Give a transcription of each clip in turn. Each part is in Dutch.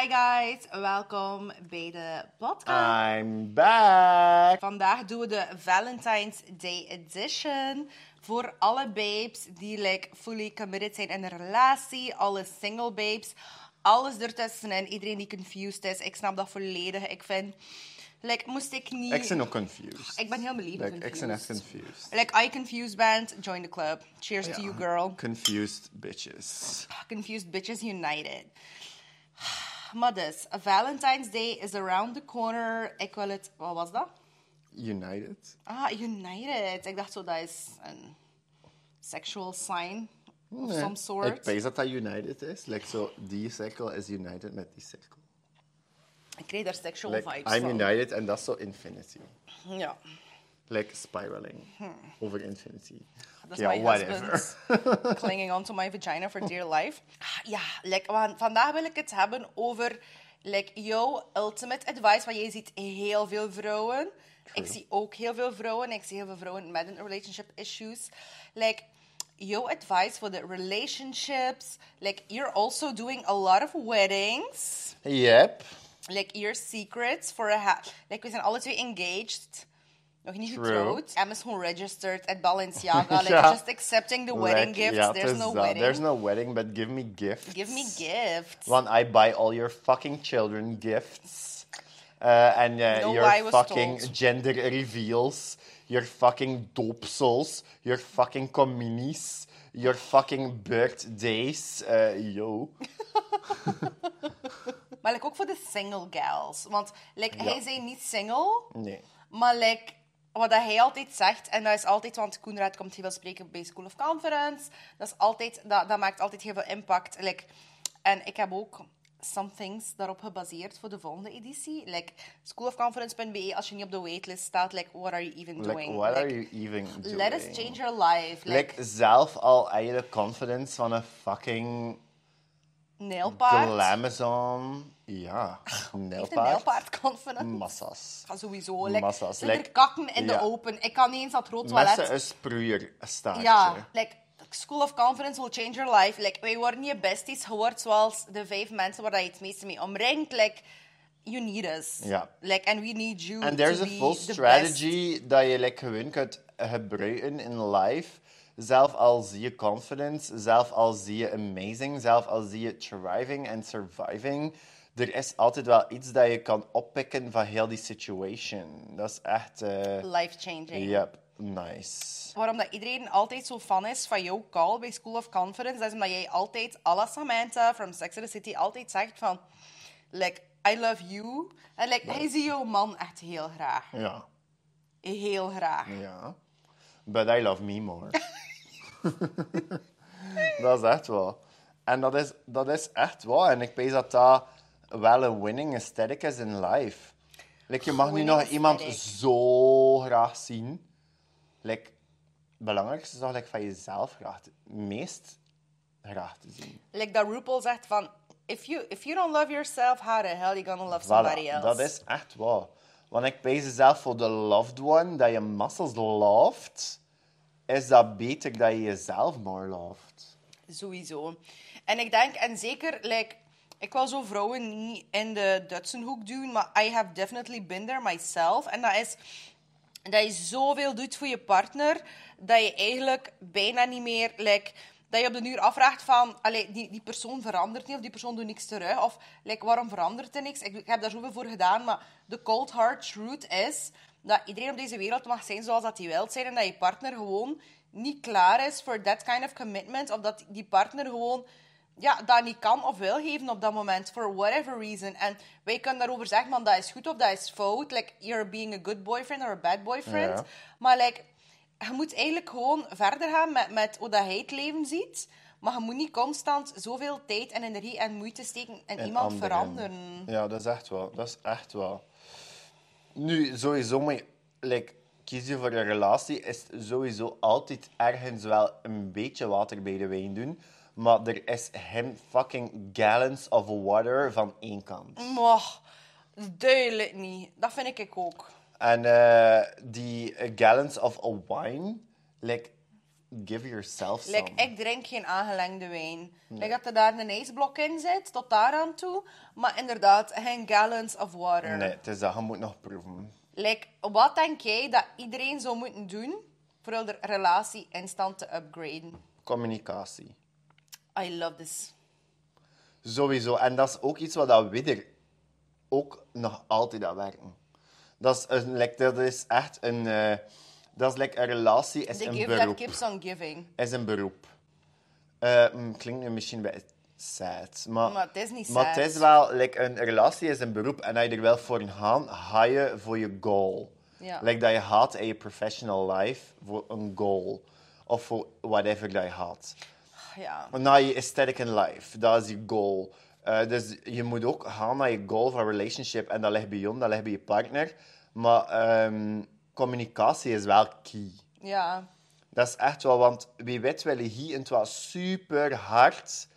Hi guys, welkom bij de podcast. I'm back. Vandaag doen we de Valentine's Day edition. Voor alle babes die like, fully committed zijn in een relatie. Alle single babes. Alles ertussenin. Iedereen die confused is. Ik snap dat volledig. Ik vind... Like, moest ik niet... Ik ben ook confused. Ik ben heel leven Like, ik ben echt confused. Like, I confused band, join the club. Cheers to Ja. you, girl. Confused bitches. Confused Bitches United. Maar dus, Valentine's Day is around the corner. Ik wil het... Wat was dat? United. Ah, United. Ik dacht zo, dat is een sexual sign of some Ik sort. weet dat dat United is. Like zo, die cirkel is United met die cirkel. Ik kreeg daar sexual Like, vibes I'm van. United en dat is zo infinity. Ja. Like spiraling. Over infinity. Dat is Ja, my whatever. clinging onto my vagina for dear life. Ja, like, we gaan- vandaag wil ik het hebben over like, jouw ultimate advice. Want jij ziet heel veel vrouwen. Ik zie ook heel veel vrouwen. Ik zie heel veel vrouwen met een relationship issues. Like, your advice for the relationships. Like, you're also doing a lot of weddings. Yep. Like, your secrets for a... Ha like, we zijn alle twee engaged. Nog niet True. getrouwd. Gewoon registered at Balenciaga. Like, just accepting the wedding Like, gifts. There's no wedding. There's no wedding, but give me gifts. Give me gifts. Want I buy all your fucking children gifts. Uh, and uh, No, your fucking told. gender reveals, your fucking doopsels, your fucking communies, your fucking birthdays. Uh, yo. Maar like, ook voor de single gals. Want like, Ja. hij zei niet single, Nee. maar like, wat hij altijd zegt, en dat is altijd, want Koenraad komt heel veel spreken bij School of Conference, dat, is altijd, dat, dat maakt altijd heel veel impact. Like, en ik heb ook some things daarop gebaseerd voor de volgende editie. Like, schoolofconference.be, als je niet op de waitlist staat, like, what are you even Like, doing? what are you even doing? Let us change your life. Like, Like, zelf al eigenlijk confidence van een fucking nailpaard. glamazon. Ja, nailpaard confidence? Massas. Ja, sowieso. Like, Massa's. Zijn er kakken in ja. de open? Ik kan niet eens dat rood toilet. een sproeier, een staartje. Ja, like, School of Conference will change your life. Like, wij worden je besties. Je wordt zoals de vijf mensen waar je het meeste mee omringt. Like, you need us. Ja. Like, and we need you En there's a full strategy dat je like, gewoon kunt gebruiken in life. Zelf al zie je confidence, zelf al zie je amazing, zelf al zie je thriving en surviving. Er is altijd wel iets dat je kan oppikken van heel die situation. Dat is echt... eh. Life-changing. yep, nice. Waarom dat iedereen altijd zo fan is van jouw call bij School of Conference, dat is omdat jij altijd, à la Samantha from Sex and the City, altijd zegt van, like, I love you. En like, hij ziet jouw man echt heel graag. Ja, Heel graag. ja. But I love me more. dat is echt wel. En dat is, dat is echt waar. En ik weet dat dat wel een winning aesthetic is in life. Like, je mag nu nog iemand aesthetic. zo graag zien. Like, het belangrijkste is toch like, van jezelf graag te, meest graag te zien. Like dat RuPaul zegt van, if you, if you don't love yourself, how the hell you gonna love Voilà, somebody else? dat is echt waar. Want ik weet zelf voor de loved one, dat je muscles loved, is dat beter dat je jezelf more loved. Sowieso. En ik denk, en zeker, like, ik wil zo vrouwen niet in de Dutsen hoek doen, maar I have definitely been there myself. En dat is dat je zoveel doet voor je partner, dat je eigenlijk bijna niet meer, like, dat je op de uur afvraagt van, allee, die, die persoon verandert niet, of die persoon doet niks terug, of like, waarom verandert er niks? Ik, ik heb daar zoveel voor gedaan, maar de cold hard truth is dat iedereen op deze wereld mag zijn zoals dat hij wil zijn, en dat je partner gewoon niet klaar is voor that kind of commitment, of dat die partner gewoon ja, dat niet kan of wil geven op dat moment, for whatever reason. En wij kunnen daarover zeggen, man, dat is goed of dat is fout. Like, you're being a good boyfriend or a bad boyfriend. Ja. Maar like, je moet eigenlijk gewoon verder gaan met, met hoe dat hij het leven ziet. Maar je moet niet constant zoveel tijd en energie en moeite steken in En iemand anderen. veranderen. Ja, dat is echt wel. Dat is echt wel. Nu, sowieso, maar like, kies je voor een relatie, is sowieso altijd ergens wel een beetje water bij de wijn doen. Maar er is geen fucking gallons of water van één kant. Maar, duidelijk niet. Dat vind ik ook. En eh, die gallons of a wine, like, give yourself Like, some. ik drink geen aangelengde wijn. Like dat er daar een ijsblok in zit, tot daar aan toe. Maar inderdaad, geen gallons of water. Nee, het is dat. Je moet nog proeven. Like, wat denk jij dat iedereen zou moeten doen voor de relatie instant te upgraden? Communicatie. I love this. Sowieso. En dat is ook iets wat dat we ook nog altijd aan werken. Dat is, een, like, dat is echt een... eh, dat is like, een relatie, is The een gift that beroep. keeps on giving. Is een beroep. Eh, mm, klinkt nu misschien bij sad. Maar, Maar het is niet Maar sad. het is wel... Like, een relatie is een beroep. En als je er wel voor gaat, ga je voor je goal. Ja. Like dat je gaat in je professional life voor een goal. Of voor whatever dat je gaat. Ja. naar je aesthetic in life. Dat is je goal. Eh, dus je moet ook gaan naar je goal van relationship. En dat ligt bij jou, dat ligt bij je partner. Maar ehm, communicatie is wel key. Ja. Dat is echt wel, want wie weet willen hier het wel super hard.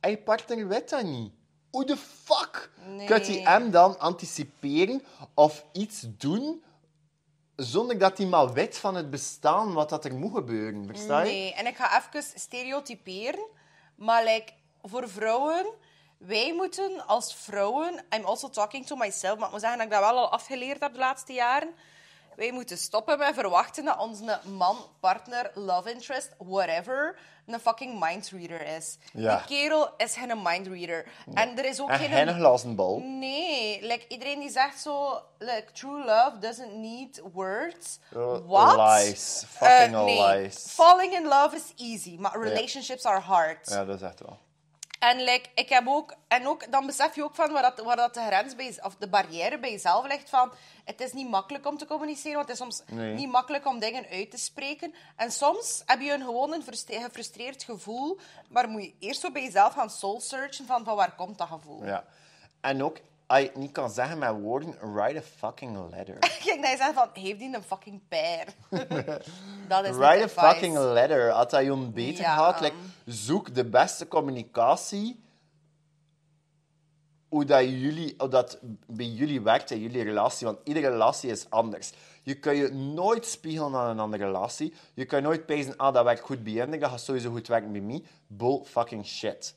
En je partner weet dat niet. Hoe de fuck Nee. kunt je hem dan anticiperen of iets doen zonder dat hij maar weet van het bestaan wat dat er moet gebeuren? Versta je? Nee, en ik ga even stereotyperen. Maar like, voor vrouwen, wij moeten als vrouwen... I'm also talking to myself, maar ik moet zeggen dat ik dat wel al afgeleerd heb de laatste jaren. Wij moeten stoppen met verwachten dat onze man, partner, love interest, whatever, een fucking mindreader is. Ja. Die kerel is geen mindreader. En er is ook En geen... geen glazen bal. Nee, like, iedereen die zegt zo, like, true love doesn't need words. Uh, What? lies. Fucking Eh, nee. lies. Falling in love is easy, maar relationships are hard. Ja, dat is echt wel. En like, ik heb ook, en ook, dan besef je ook van waar, dat, waar dat de grens bij, of de barrière bij jezelf ligt van, het is niet makkelijk om te communiceren, want het is soms Nee. niet makkelijk om dingen uit te spreken. En soms heb je een, gewoon een frustre- gefrustreerd gevoel, maar moet je eerst zo bij jezelf gaan soul searchen van, van waar komt dat gevoel. Ja. En ook, het niet kan zeggen met woorden, write a fucking letter. Kijk, je zegt van, heeft die een fucking pear? dat is write a fucking letter. Als dat je beter Ja. like, zoek de beste communicatie. Hoe dat, jullie, hoe dat bij jullie werkt in jullie relatie. Want iedere relatie is anders. Je kan je nooit spiegelen aan een andere relatie. Je kan nooit pezen, ah, dat werkt goed bij hen, dat gaat sowieso goed werken bij mij. Bull fucking shit.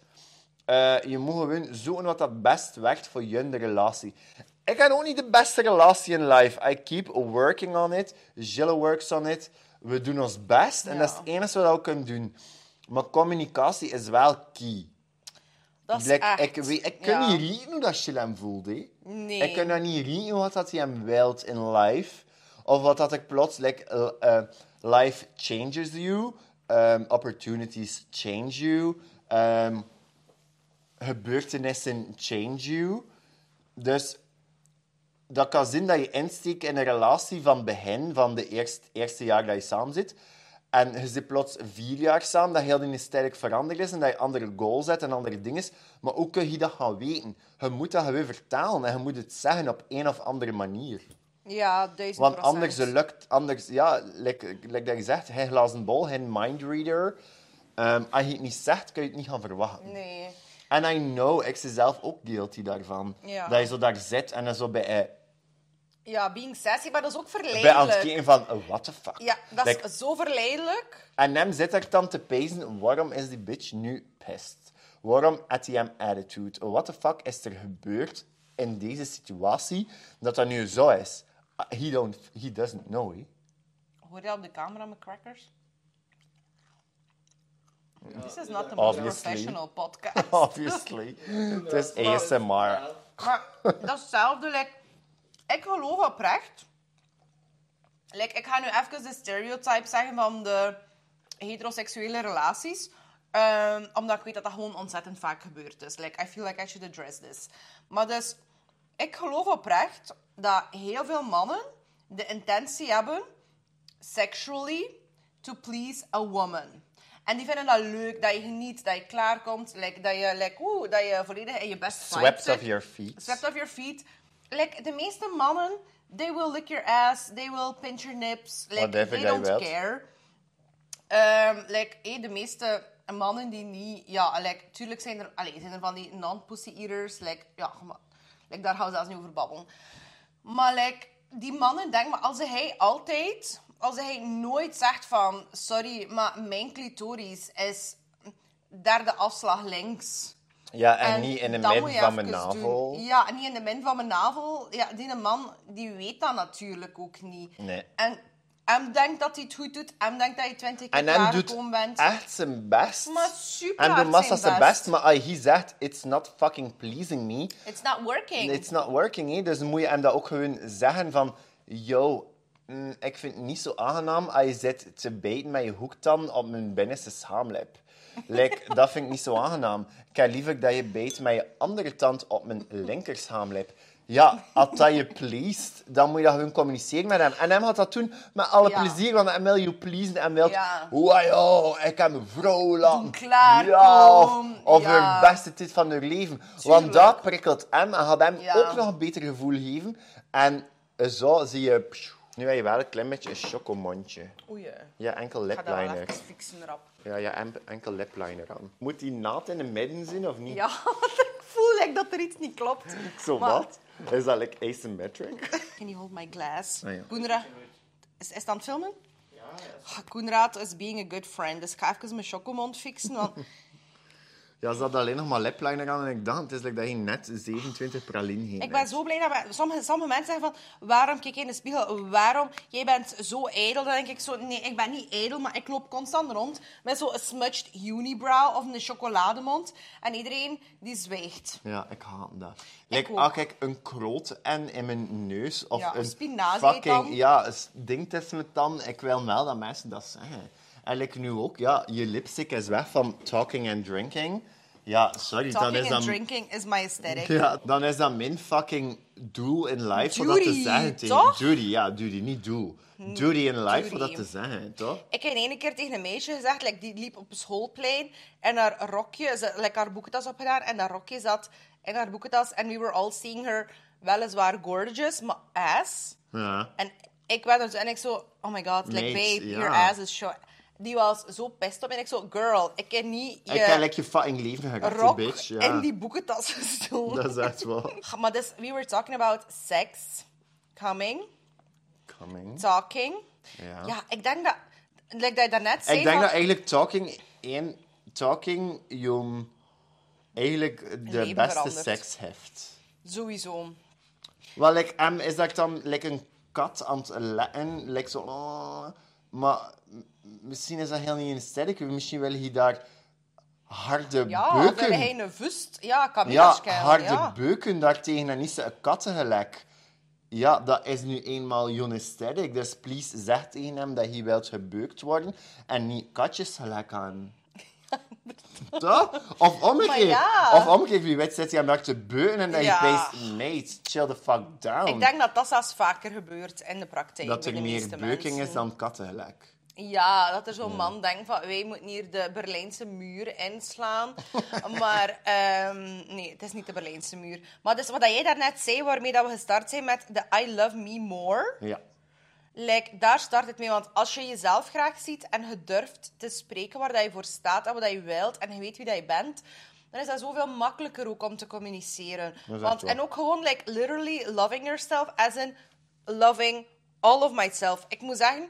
Eh, je moet gewoon zoeken wat dat best werkt voor je relatie. Ik heb ook niet de beste relatie in life. I keep working on it. Gilles works on it. We doen ons best. En dat is het enige wat we kunnen doen. Maar communicatie is wel key. Dat is echt. ik, weet, ik kan niet rieten hoe dat hem voelt. hè. Nee. Ik kan dat niet rieten wat dat hij hem wilt in life. Of wat dat ik plots... Like, eh, life changes you. Um, opportunities change you. Um, gebeurtenissen change you. Dus dat kan zijn dat je insteekt in een relatie van begin, van de eerste, eerste jaar dat je samen zit. En je zit plots vier jaar samen, dat heel dingen sterk veranderd is en dat je andere goals hebt en andere dingen. Maar hoe kun je dat gaan weten? Je moet dat gewoon vertalen en je moet het zeggen op een of andere manier. Ja, duizend Want anders lukt, anders, ja, like, like dat je zegt, geen glazen bol, geen mindreader. Ehm als je het niet zegt, kun je het niet gaan verwachten. Nee. En I know, ik ben zelf ook guilty daarvan. Ja. Dat je zo daar zit en dan zo bij, eh, Ja, being sassy, maar dat is ook bij aan het verleidelijk. kijken van, oh, what the fuck. Ja, dat Like, is zo verleidelijk. En hem zit er dan te pezen, waarom is die bitch nu pissed? Waarom had hij hem attitude? Oh, what the fuck is er gebeurd in deze situatie dat dat nu zo is? Uh, He, don't, he doesn't know, hè. Hoor je op de camera met crackers? This is not the most Obviously. professional podcast. Obviously. Het is ASMR. Maar dat is hetzelfde. Like, ik geloof oprecht. Like, ik ga nu even de stereotype zeggen van de heteroseksuele relaties. Ehm, omdat ik weet dat dat gewoon ontzettend vaak gebeurd is. Like, I feel like I should address this. Maar dus, ik geloof oprecht dat heel veel mannen de intentie hebben, sexually, to please a woman. En die vinden dat leuk, dat je geniet, dat je klaarkomt, like, dat, je, like, oeh, dat je volledig in je best Swept zit. off your feet. Swept off your feet. Like, de meeste mannen, they will lick your ass, they will pinch your nips. Like, Whatever they don't wilt. care. Ehm, like, eh, de meeste mannen die niet... Ja, like, tuurlijk zijn er, allee, zijn er van die non-pussy eaters. Like, ja, maar, like, daar gaan we zelfs niet over babbelen. Maar like, die mannen denken, maar als hij altijd als hij nooit zegt van... Sorry, maar mijn clitoris is derde afslag links. Ja, en, niet in de je van mijn navel. doen. Ja, niet in de midden van mijn navel. Ja, die man, die weet dat natuurlijk ook niet. Nee. En hem denkt dat hij het goed doet. Hem denkt dat je twintig keer En hem doet klaargekomen bent. echt zijn best. Maar super En doet massa zijn best. best, maar als hij zegt, it's not fucking pleasing me, It's not working. it's not working. Hè? Dus moet je hem dat ook gewoon zeggen van, yo, mm, ik vind het niet zo aangenaam als je zit te bijten met je hoektand op mijn binnenste schaamlip. Like, dat vind ik niet zo aangenaam. Ik heb liever dat je bijt met je andere tand op mijn linker schaamlip. Ja, als dat je pleest, dan moet je dat gewoon communiceren met hem. En hem gaat dat doen met alle Ja. plezier, want hij wil je pleasen en wil... Ja. Wow, ik heb een vrouw laten. klaarkomen. Ja, of, of Ja. haar beste tijd van haar leven. Want dat prikkelt hem en gaat hem Ja. ook nog een beter gevoel geven. En zo zie je... Nu heb je wel een klein beetje een chocomondje. Oei, ik Ja, enkel ga dat wel lipliner. even fixen erop. Ja, ja, en- enkel lipliner aan. Moet die naad in de midden zijn of niet? Ja, ik voel like dat er iets niet klopt. Zo Maar- wat? Is dat like asymmetric? Can you hold my glass? Ah, ja. Koenraad, is, is het aan het filmen? Ja. Koenraad is being a good friend. Dus ik ga even mijn chocomond fixen. Want Ja, ze had alleen nog maar lipliner aan en ik dacht, het is like dat je net 27 praline heen ik ben zo blij dat we, sommige, sommige mensen zeggen van... Waarom kijk je in de spiegel? Waarom? Jij bent zo ijdel. Dan denk ik zo... Nee, ik ben niet ijdel, maar ik loop constant rond met zo'n smudged unibrow of een chocolademond. En iedereen die zwijgt. Ja, ik haat dat. Ik Like, ook. als ik een kroot en in mijn neus of Ja, een spinazie fucking ja, een ding tussen mijn tanden, ik wil wel dat mensen dat zeggen. En like nu ook, ja, je lipstick is weg van talking and drinking. Ja, sorry, dan Talking is and dat... drinking is my aesthetic. Ja, dan is dat mijn fucking doel in life om dat te zeggen. tegen- toch? Duty, ja, duty, niet doel. Duty in life om dat te zeggen, toch? Ik heb ene keer tegen een meisje gezegd, like, die liep op een schoolplein en haar rokje, ze like, haar boekentas opgedaan en dat rokje zat in haar boekentas en we were all seeing her weliswaar gorgeous, maar ass. Ja. En ik er zo en ik zo, oh my god, like, babe, ja. your ass is short. Die was zo pissed op en ik zo, girl, ik heb niet je Ik heb like, je fucking leven die bitch. Ja. in die boekentas gestoken. Dat is echt wel Maar dus, we were talking about sex, coming, coming. talking. Ja. Ja, ik denk dat, like dat je daarnet zei Ik denk van- dat eigenlijk talking, één, talking je eigenlijk de beste verandert. seks heeft. Sowieso. Wel, like, em, is dat ik dan like een kat aan het letten, like zo, oh, maar misschien is dat heel niet sterk. Misschien wil je daar harde Ja, beuken. hij een vust? Ja, kan Ja, harde ja. beuken daartegen en niet zo'n katten gelijk. Ja, dat is nu eenmaal journalistiek. Dus please zeg tegen hem dat hij wilt gebeukt worden en niet katjes gelijk aan. Toch? Of omgekeerd. ja. Of omgekeerd, wie weet zit hij hem daar te beuken en dat Ja. je mate, chill the fuck down. Ik denk dat dat zelfs vaker gebeurt in de praktijk. dat er meer beuking mensen. is dan katten gelijk. Ja, dat er zo'n man denkt van wij moeten hier de Berlijnse muur inslaan. maar ehm, nee, het is niet de Berlijnse muur. Maar dus wat jij daarnet zei, waarmee dat we gestart zijn met de I love me more. Ja. Like, daar start het mee, want als je jezelf graag ziet en je durft te spreken waar dat je voor staat en wat dat je wilt en je weet wie dat je bent, dan is dat zoveel makkelijker ook om te communiceren. Want, en ook gewoon, like, literally loving yourself as in loving all of myself. Ik moet zeggen,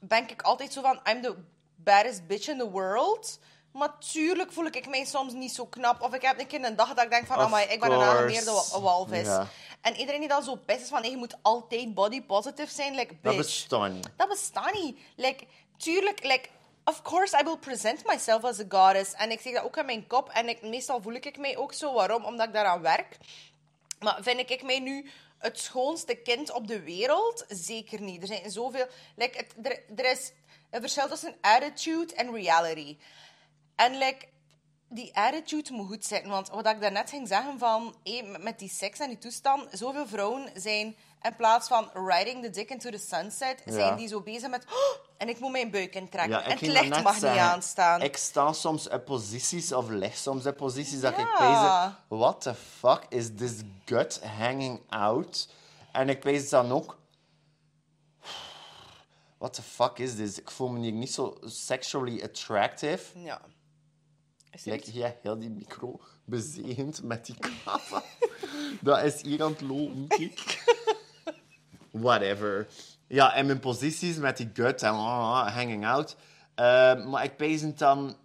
ben ik altijd zo van, I'm the baddest bitch in the world. Maar tuurlijk voel ik mij soms niet zo knap. Of ik heb een keer een dag dat ik denk van, Of amai, ik ben een wa- walvis. Ja. En iedereen die dan zo pist is van, nee, je moet altijd body positive zijn, like, bitch. Dat bestaat niet. Dat bestaat niet. Like, tuurlijk, like, of course I will present myself as a goddess. En ik zeg dat ook in mijn kop. En ik, meestal voel ik mij ook zo. Waarom? Omdat ik daaraan werk. Maar vind ik mij nu het schoonste kind op de wereld? Zeker niet. Er zijn zoveel... Like, het, er, is een verschil tussen attitude en reality. En like, die attitude moet goed zitten. Want wat ik daarnet ging zeggen van... met- met die seks en die toestand... Zoveel vrouwen zijn... In plaats van riding the dick into the sunset... zijn die zo bezig met... "Oh, en ik moet mijn buik intrekken. Ja, en het ging dat licht net mag niet zeggen. aanstaan. Ik sta soms in posities, of lig soms in posities, dat ik Ja. pees, what the fuck is this gut hanging out? En ik pees dan ook, what the fuck is this? Ik voel me hier niet zo sexually attractive. Ja. Is er iets? jij heel die micro bezegend met die kava. dat is hier aan het lopen, kijk. Whatever. Ja, en mijn posities met die gut en ah, hanging out. Eh, maar ik pees het dan...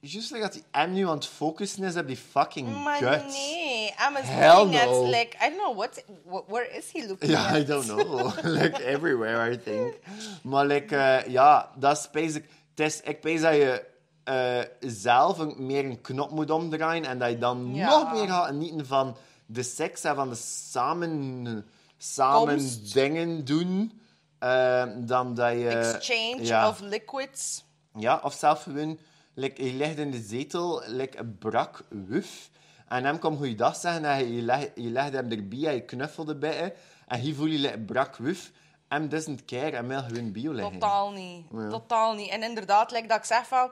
Juist like dat hij hem nu aan het focussen is op die fucking Maar gut. nee, I'm looking at, no. like, I don't know, what, what, where is he looking Ja, at? I don't know. like everywhere, I think. Maar like, eh, ja, dat is basic. Is, ik pees dat je eh, zelf een, meer een knop moet omdraaien en dat je dan Ja. nog meer gaat genieten van de seks en van de samen, samen Komst. dingen doen. eh, dan dat je... Exchange ja. of liquids. Ja, of zelf gewoon, like, je ligt in de zetel, like een brak wuf. En hem komt goeiedag zeggen en je, leg, je legt hem erbij en je knuffelde bij. En hij voelt je like, brak wuf. Hem doesn't care en wil gewoon bio liggen. Totaal niet. Totaal niet. En inderdaad, like dat ik zeg van...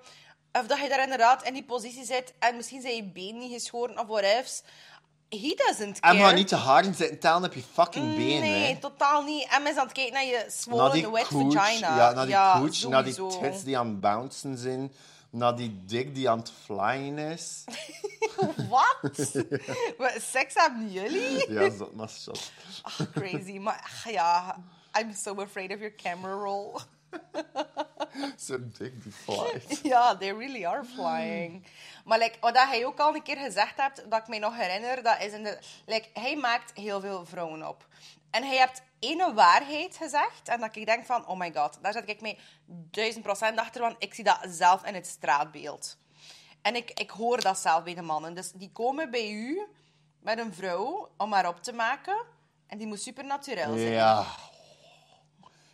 Of dat je daar inderdaad in die positie zit en misschien zijn je been niet geschoren of whatever. He doesn't care. En ga niet te hard zitten tellen op je fucking been. Nee, hè. totaal niet. En is aan het kijken naar je swollen wet cooch, vagina. ja, naar die cooch, naar die tits die aan het bouncen zijn. Naar die dik die aan het flyen is. Wat? Wat, Seks hebben jullie? ja, dat maar shot. Ach, crazy. Maar ach, ja, I'm so afraid of your camera roll. Zo'n dik die flies. Ja, they really are flying. Maar like, wat hij ook al een keer gezegd hebt, dat ik mij nog herinner, dat is in de... Like, hij maakt heel veel vrouwen op. En hij heeft ene waarheid gezegd, en dat ik denk van, oh my god, daar zet ik mij duizend procent achter, want ik zie dat zelf in het straatbeeld. En ik, ik hoor dat zelf bij de mannen. Dus die komen bij u met een vrouw om haar op te maken, en die moet supernatural zijn. Ja.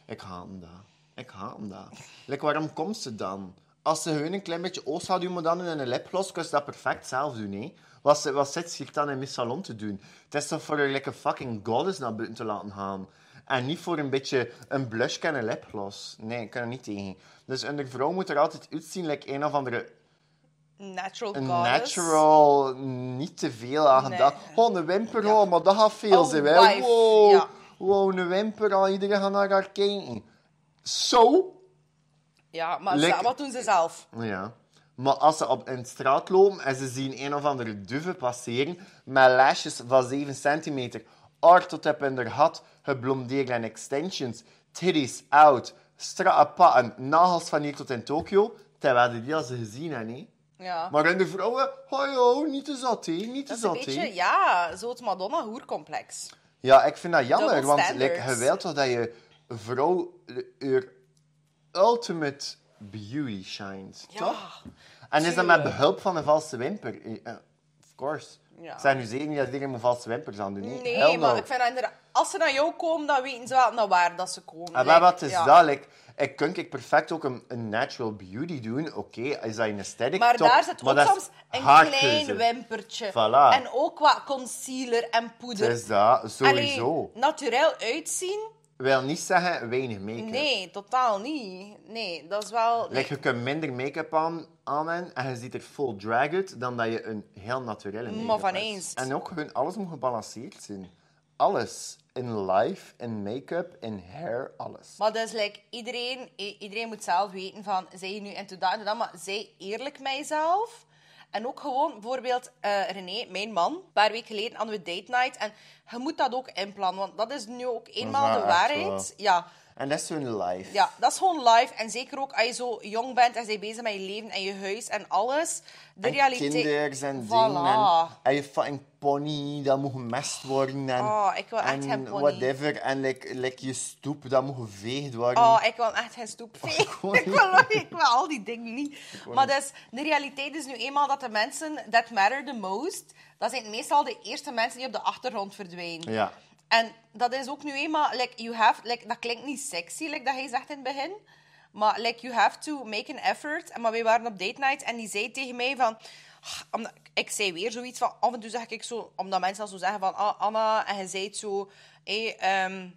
Ik haat hem dat. Ik haat hem dat. Like, waarom komt ze dan? Als ze hun een klein beetje oogschaduw moet dan doen en een lipgloss, kun je dat perfect zelf doen, hè? Wat, ze- wat zit ze hier dan in mijn salon te doen? Het is toch voor een like, fucking goddess naar buiten te laten gaan. En niet voor een beetje een blush en een lipgloss. Nee, ik kan er niet tegen. Dus een vrouw moet er altijd uitzien, like een of andere Natural een goddess. natural, niet te veel aan Nee. Oh, een wimper, oh, maar dat gaat veel Oh, zijn. hè. wife, Wow, ja. wow, een wimper, oh, iedereen gaat naar haar kijken. Zo? Ja, maar ze- wat doen ze zelf? Ja. Maar als ze op de straat lopen en ze zien een of andere duve passeren met lasjes van 7 centimeter, oor tot heb in haar gat, geblondeerd en extensions, titties out, strakke patten, nagels van hier tot in Tokio, terwijl die al ze gezien hebben, hè. Ja. Maar in de vrouwen, oh joh, niet te zat, hè, niet te een zat, beetje, ja, zo het Madonna-hoercomplex. Ja, ik vind dat jammer, want like, je wilt toch dat je vrouw je ultimate beauty shines, Ja, toch? En is dat met behulp van een valse wimper? Eh, eh, of course. Ja. Zeg nu zeker niet dat iedereen met valse wimpers aan doen. Nee, no. maar ik vind dat. Als ze naar jou komen, dan weten ze wel naar waar dat ze komen. En Like, wat is ja. dat? Like, ik kan ik perfect ook een, een natural beauty doen. Oké, is dat een aesthetic Maar top, daar zit maar ook soms een haarkeuze. klein wimpertje. Voilà. En ook wat concealer en poeder. Het is dat, sowieso. Allee, naturel uitzien? Wil niet zeggen weinig make-up. Nee, totaal niet. Nee, dat is wel... Like, je kunt minder make-up aan, aan en je ziet er full drag uit dan dat je een heel naturele make-up Maar van eens. En ook gewoon, alles moet gebalanceerd zijn. Alles. In life, in make-up, in hair, alles. Maar dus, like, iedereen, iedereen moet zelf weten van, zij je nu into dat en dat, maar zij eerlijk met jezelf. En ook gewoon, bijvoorbeeld, eh, René, mijn man, een paar weken geleden hadden we date night. En je moet dat ook inplannen, want dat is nu ook eenmaal de waarheid. waar. Ja, En dat is zo'n life. ja, dat is gewoon live. En zeker ook als je zo jong bent en zij bezig met je leven en je huis en alles. De en realiteit... kinders en Voilà. dingen. En, je fucking pony, dat moet gemest worden. En, Oh, ik wil echt en geen pony. whatever. En like, like je stoep, dat moet geveegd worden. Oh, ik wil echt geen gewoon ik, wil, ik wil al die dingen niet. Maar dus, de realiteit is nu eenmaal dat de mensen that matter the most, dat zijn meestal de eerste mensen die op de achtergrond verdwijnen. Ja. En dat is ook nu eenmaal, like, you have, like, dat klinkt niet sexy, like dat hij zegt in het begin. Maar like, you have to make an effort. En maar wij waren op date night en die zei tegen mij van... Omdat, ik zei weer zoiets van... Af en toe zeg ik zo... Omdat mensen dan zo zeggen van... Ah, Anna, en je zei zo... Hey, ehm,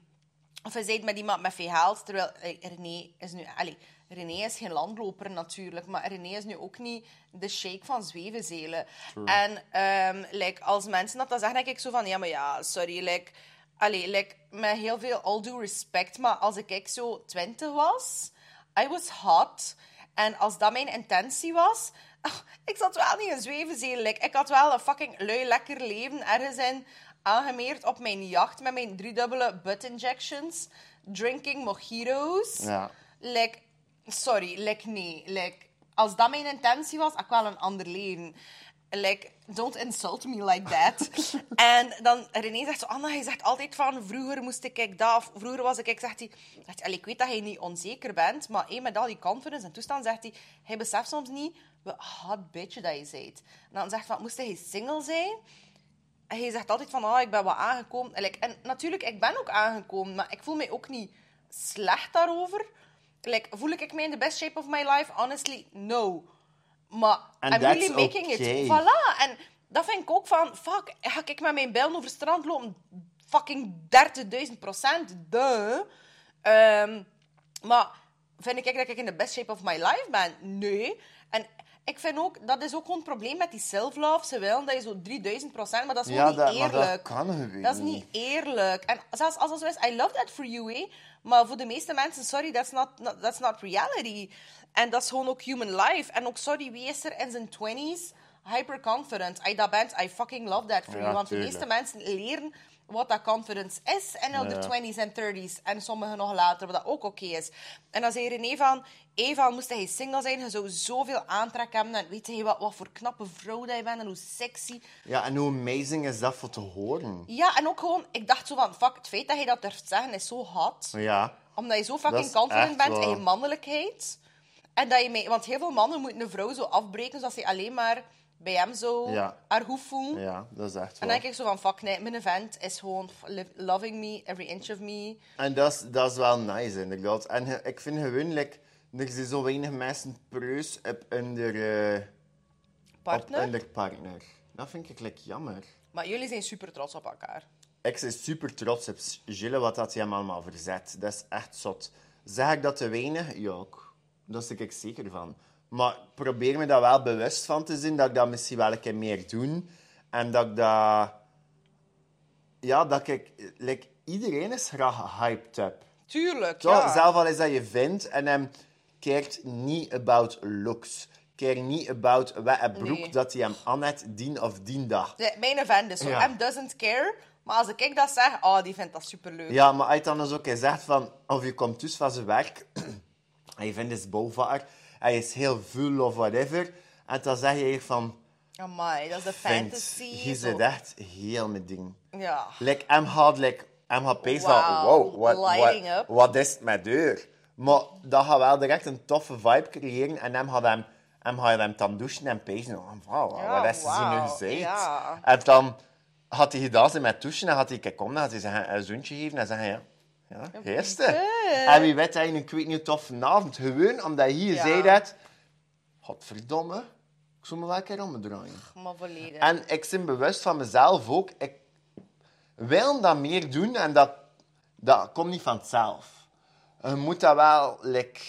of hij zei het met iemand met veel geld. Terwijl eh, René is nu... Allee, René is geen landloper natuurlijk. Maar René is nu ook niet de shake van zwevenzelen. En ehm, like, als mensen dat dan zeggen, denk ik zo van... Ja, maar ja, sorry. Like, allee, like, met heel veel all due respect. Maar als ik, ik zo twintig was... I was hot. En als dat mijn intentie was... ik zat wel niet in zwevenzelen. Like, ik had wel een fucking lui lekker leven ergens in aangemeerd op mijn jacht met mijn driedubbele butt injections, drinking mojitos. Ja. Like, sorry, like, nee. Like, als dat mijn intentie was, had ik wel een ander leven. Like, don't insult me like that. en dan René zegt zo, Anna, je zegt altijd van, vroeger moest ik ik dat, of vroeger was ik, ik zegt hij, zegt, hij, ik weet dat je niet onzeker bent, maar hey, met al die confidence en toestand, zegt hij, hij beseft soms niet wat hot bitch dat je bent. En dan zegt hij, moest hij single zijn? En hij zegt altijd van, oh, ik ben wat aangekomen. En, like, en natuurlijk, ik ben ook aangekomen, maar ik voel mij ook niet slecht daarover. Like, voel ik mij in the best shape of my life? Honestly, no. Maar And I'm really making okay. it. Voilà. En dat vind ik ook van, fuck, ga ik met mijn bijl over het strand lopen? Fucking 30.000 procent. Duh. Ehm, maar vind ik dat ik in de best shape of my life ben? Nee. En ik vind ook, dat is ook gewoon het probleem met die self-love. Ze willen dat je zo 3000 procent, maar dat is Ja, gewoon dat- niet maar dat eerlijk. kan gewoon Dat is niet. niet eerlijk. En zelfs als het zo is, I love that for you, eh. Maar voor de meeste mensen, sorry, that's not, not- that's not reality. En dat is gewoon ook human life. En ook, sorry, wie is er in zijn 20s hyperconfident? Je dat bent, I fucking love that for Ja, you. Want de tuurlijk. meeste mensen leren wat dat confidence is in hun Ja. 20s en 30s. En sommigen nog later, wat dat ook oké is. En dan zei René van, Eva, moest hij single zijn, je zou zoveel aantrek hebben. En weet je wat, wat voor knappe vrouw dat je bent en hoe sexy. Ja, en hoe amazing is dat voor te horen? Ja, en ook gewoon, ik dacht zo van, fuck, het feit dat je dat durft zeggen is zo hot. Ja. Omdat je zo fucking confident bent in je mannelijkheid. En dat je mee, want heel veel mannen moeten een vrouw zo afbreken, zodat ze alleen maar bij hem zo Ja. haar hoef voelen. Ja, dat is echt En dan denk ik zo van, fuck nee, mijn event is gewoon loving me, every inch of me. En dat is, dat is wel nice, inderdaad. En ik vind gewoon, like, er zijn zo weinig mensen preus op hun, eh, Partner. op hun partner. Dat vind ik like, jammer. Maar jullie zijn super trots op elkaar. Ik ben super trots op Gilles, wat dat hij hem allemaal verzet. Dat is echt zot. Zeg ik dat te weinig? Ja, ook. Daar ben ik zeker van. Maar probeer me daar wel bewust van te zijn, dat ik dat misschien wel een keer meer doe. En dat ik dat... Ja, dat ik... Like, iedereen is graag hyped up. Tuurlijk, Toch? ja. Zelf al is dat je vindt en hem kijkt niet about looks. Kijkt niet about wat broek Nee. dat hij hem aan heeft, dien of dien dag. Mijn event is zo, Ja. hem doesn't care. Maar als ik dat zeg, oh, die vindt dat superleuk. Ja, maar als je dan dus ook eens zegt van, of je komt dus van zijn werk en je vindt het bouwvakker je is heel full of whatever, en dan zeg je hier van, Amai, dat is de fantasy. je zo. zit echt heel met ding. Ja. Like, hem had, like, pees van, Wow, wow, wat, lighting wat, up. wat is het met deur? Maar dat gaat wel direct een toffe vibe creëren en hem had hem, hem had hem dan douchen en pezen. Oh, wow, Ja, wat is ze nu gezegd? ja. En dan had hij gedaan met douchen en had hij kijk, kom, dan had hij een zoentje geven en zeggen, ja, ja, gisteren. En wie weet hij een weet niet toffe avond. Gewoon omdat je hier Ja. zei dat, godverdomme, ik zou me wel een keer omdraaien. Maar volledig. En ik ben bewust van mezelf ook. Ik wil dat meer doen en dat, dat komt niet vanzelf. Je moet dat wel, like,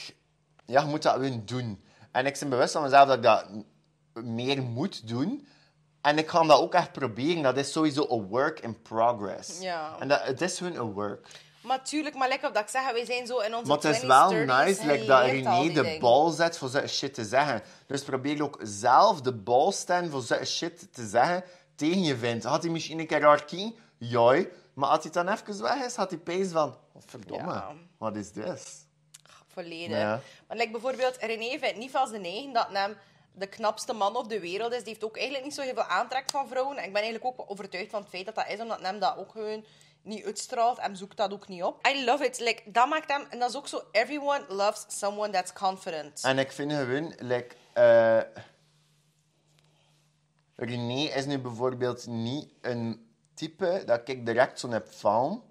ja, je moet dat gewoon doen. En ik ben bewust van mezelf dat ik dat meer moet doen. En ik ga dat ook echt proberen. Dat is sowieso een work in progress. Ja. En dat, het is gewoon een work. Maar tuurlijk, maar lekker dat ik zeg, wij zijn zo in onze Maar het is 20s, wel 30s, nice like, dat René de dingen. bal zet voor zo'n shit te zeggen. Dus probeer ook zelf de bal staan voor zo'n shit te zeggen tegen je vindt. Had hij misschien een keer haar king? Ja. Maar als hij dan even weg is, had hij pees van... Oh, verdomme, Ja. wat is dit? Volledig. Ja. Want like, bijvoorbeeld, René vindt niet van zijn eigen dat hem de knapste man op de wereld is. Die heeft ook eigenlijk niet zo heel veel aantrek van vrouwen. En ik ben eigenlijk ook overtuigd van het feit dat dat is, omdat hem dat ook gewoon niet uitstraalt. En zoekt dat ook niet op. I love it. Like, dat maakt hem... En dat is ook zo... Everyone loves someone that's confident. En ik vind gewoon, like, eh René is nu bijvoorbeeld niet een type dat ik direct zo heb van,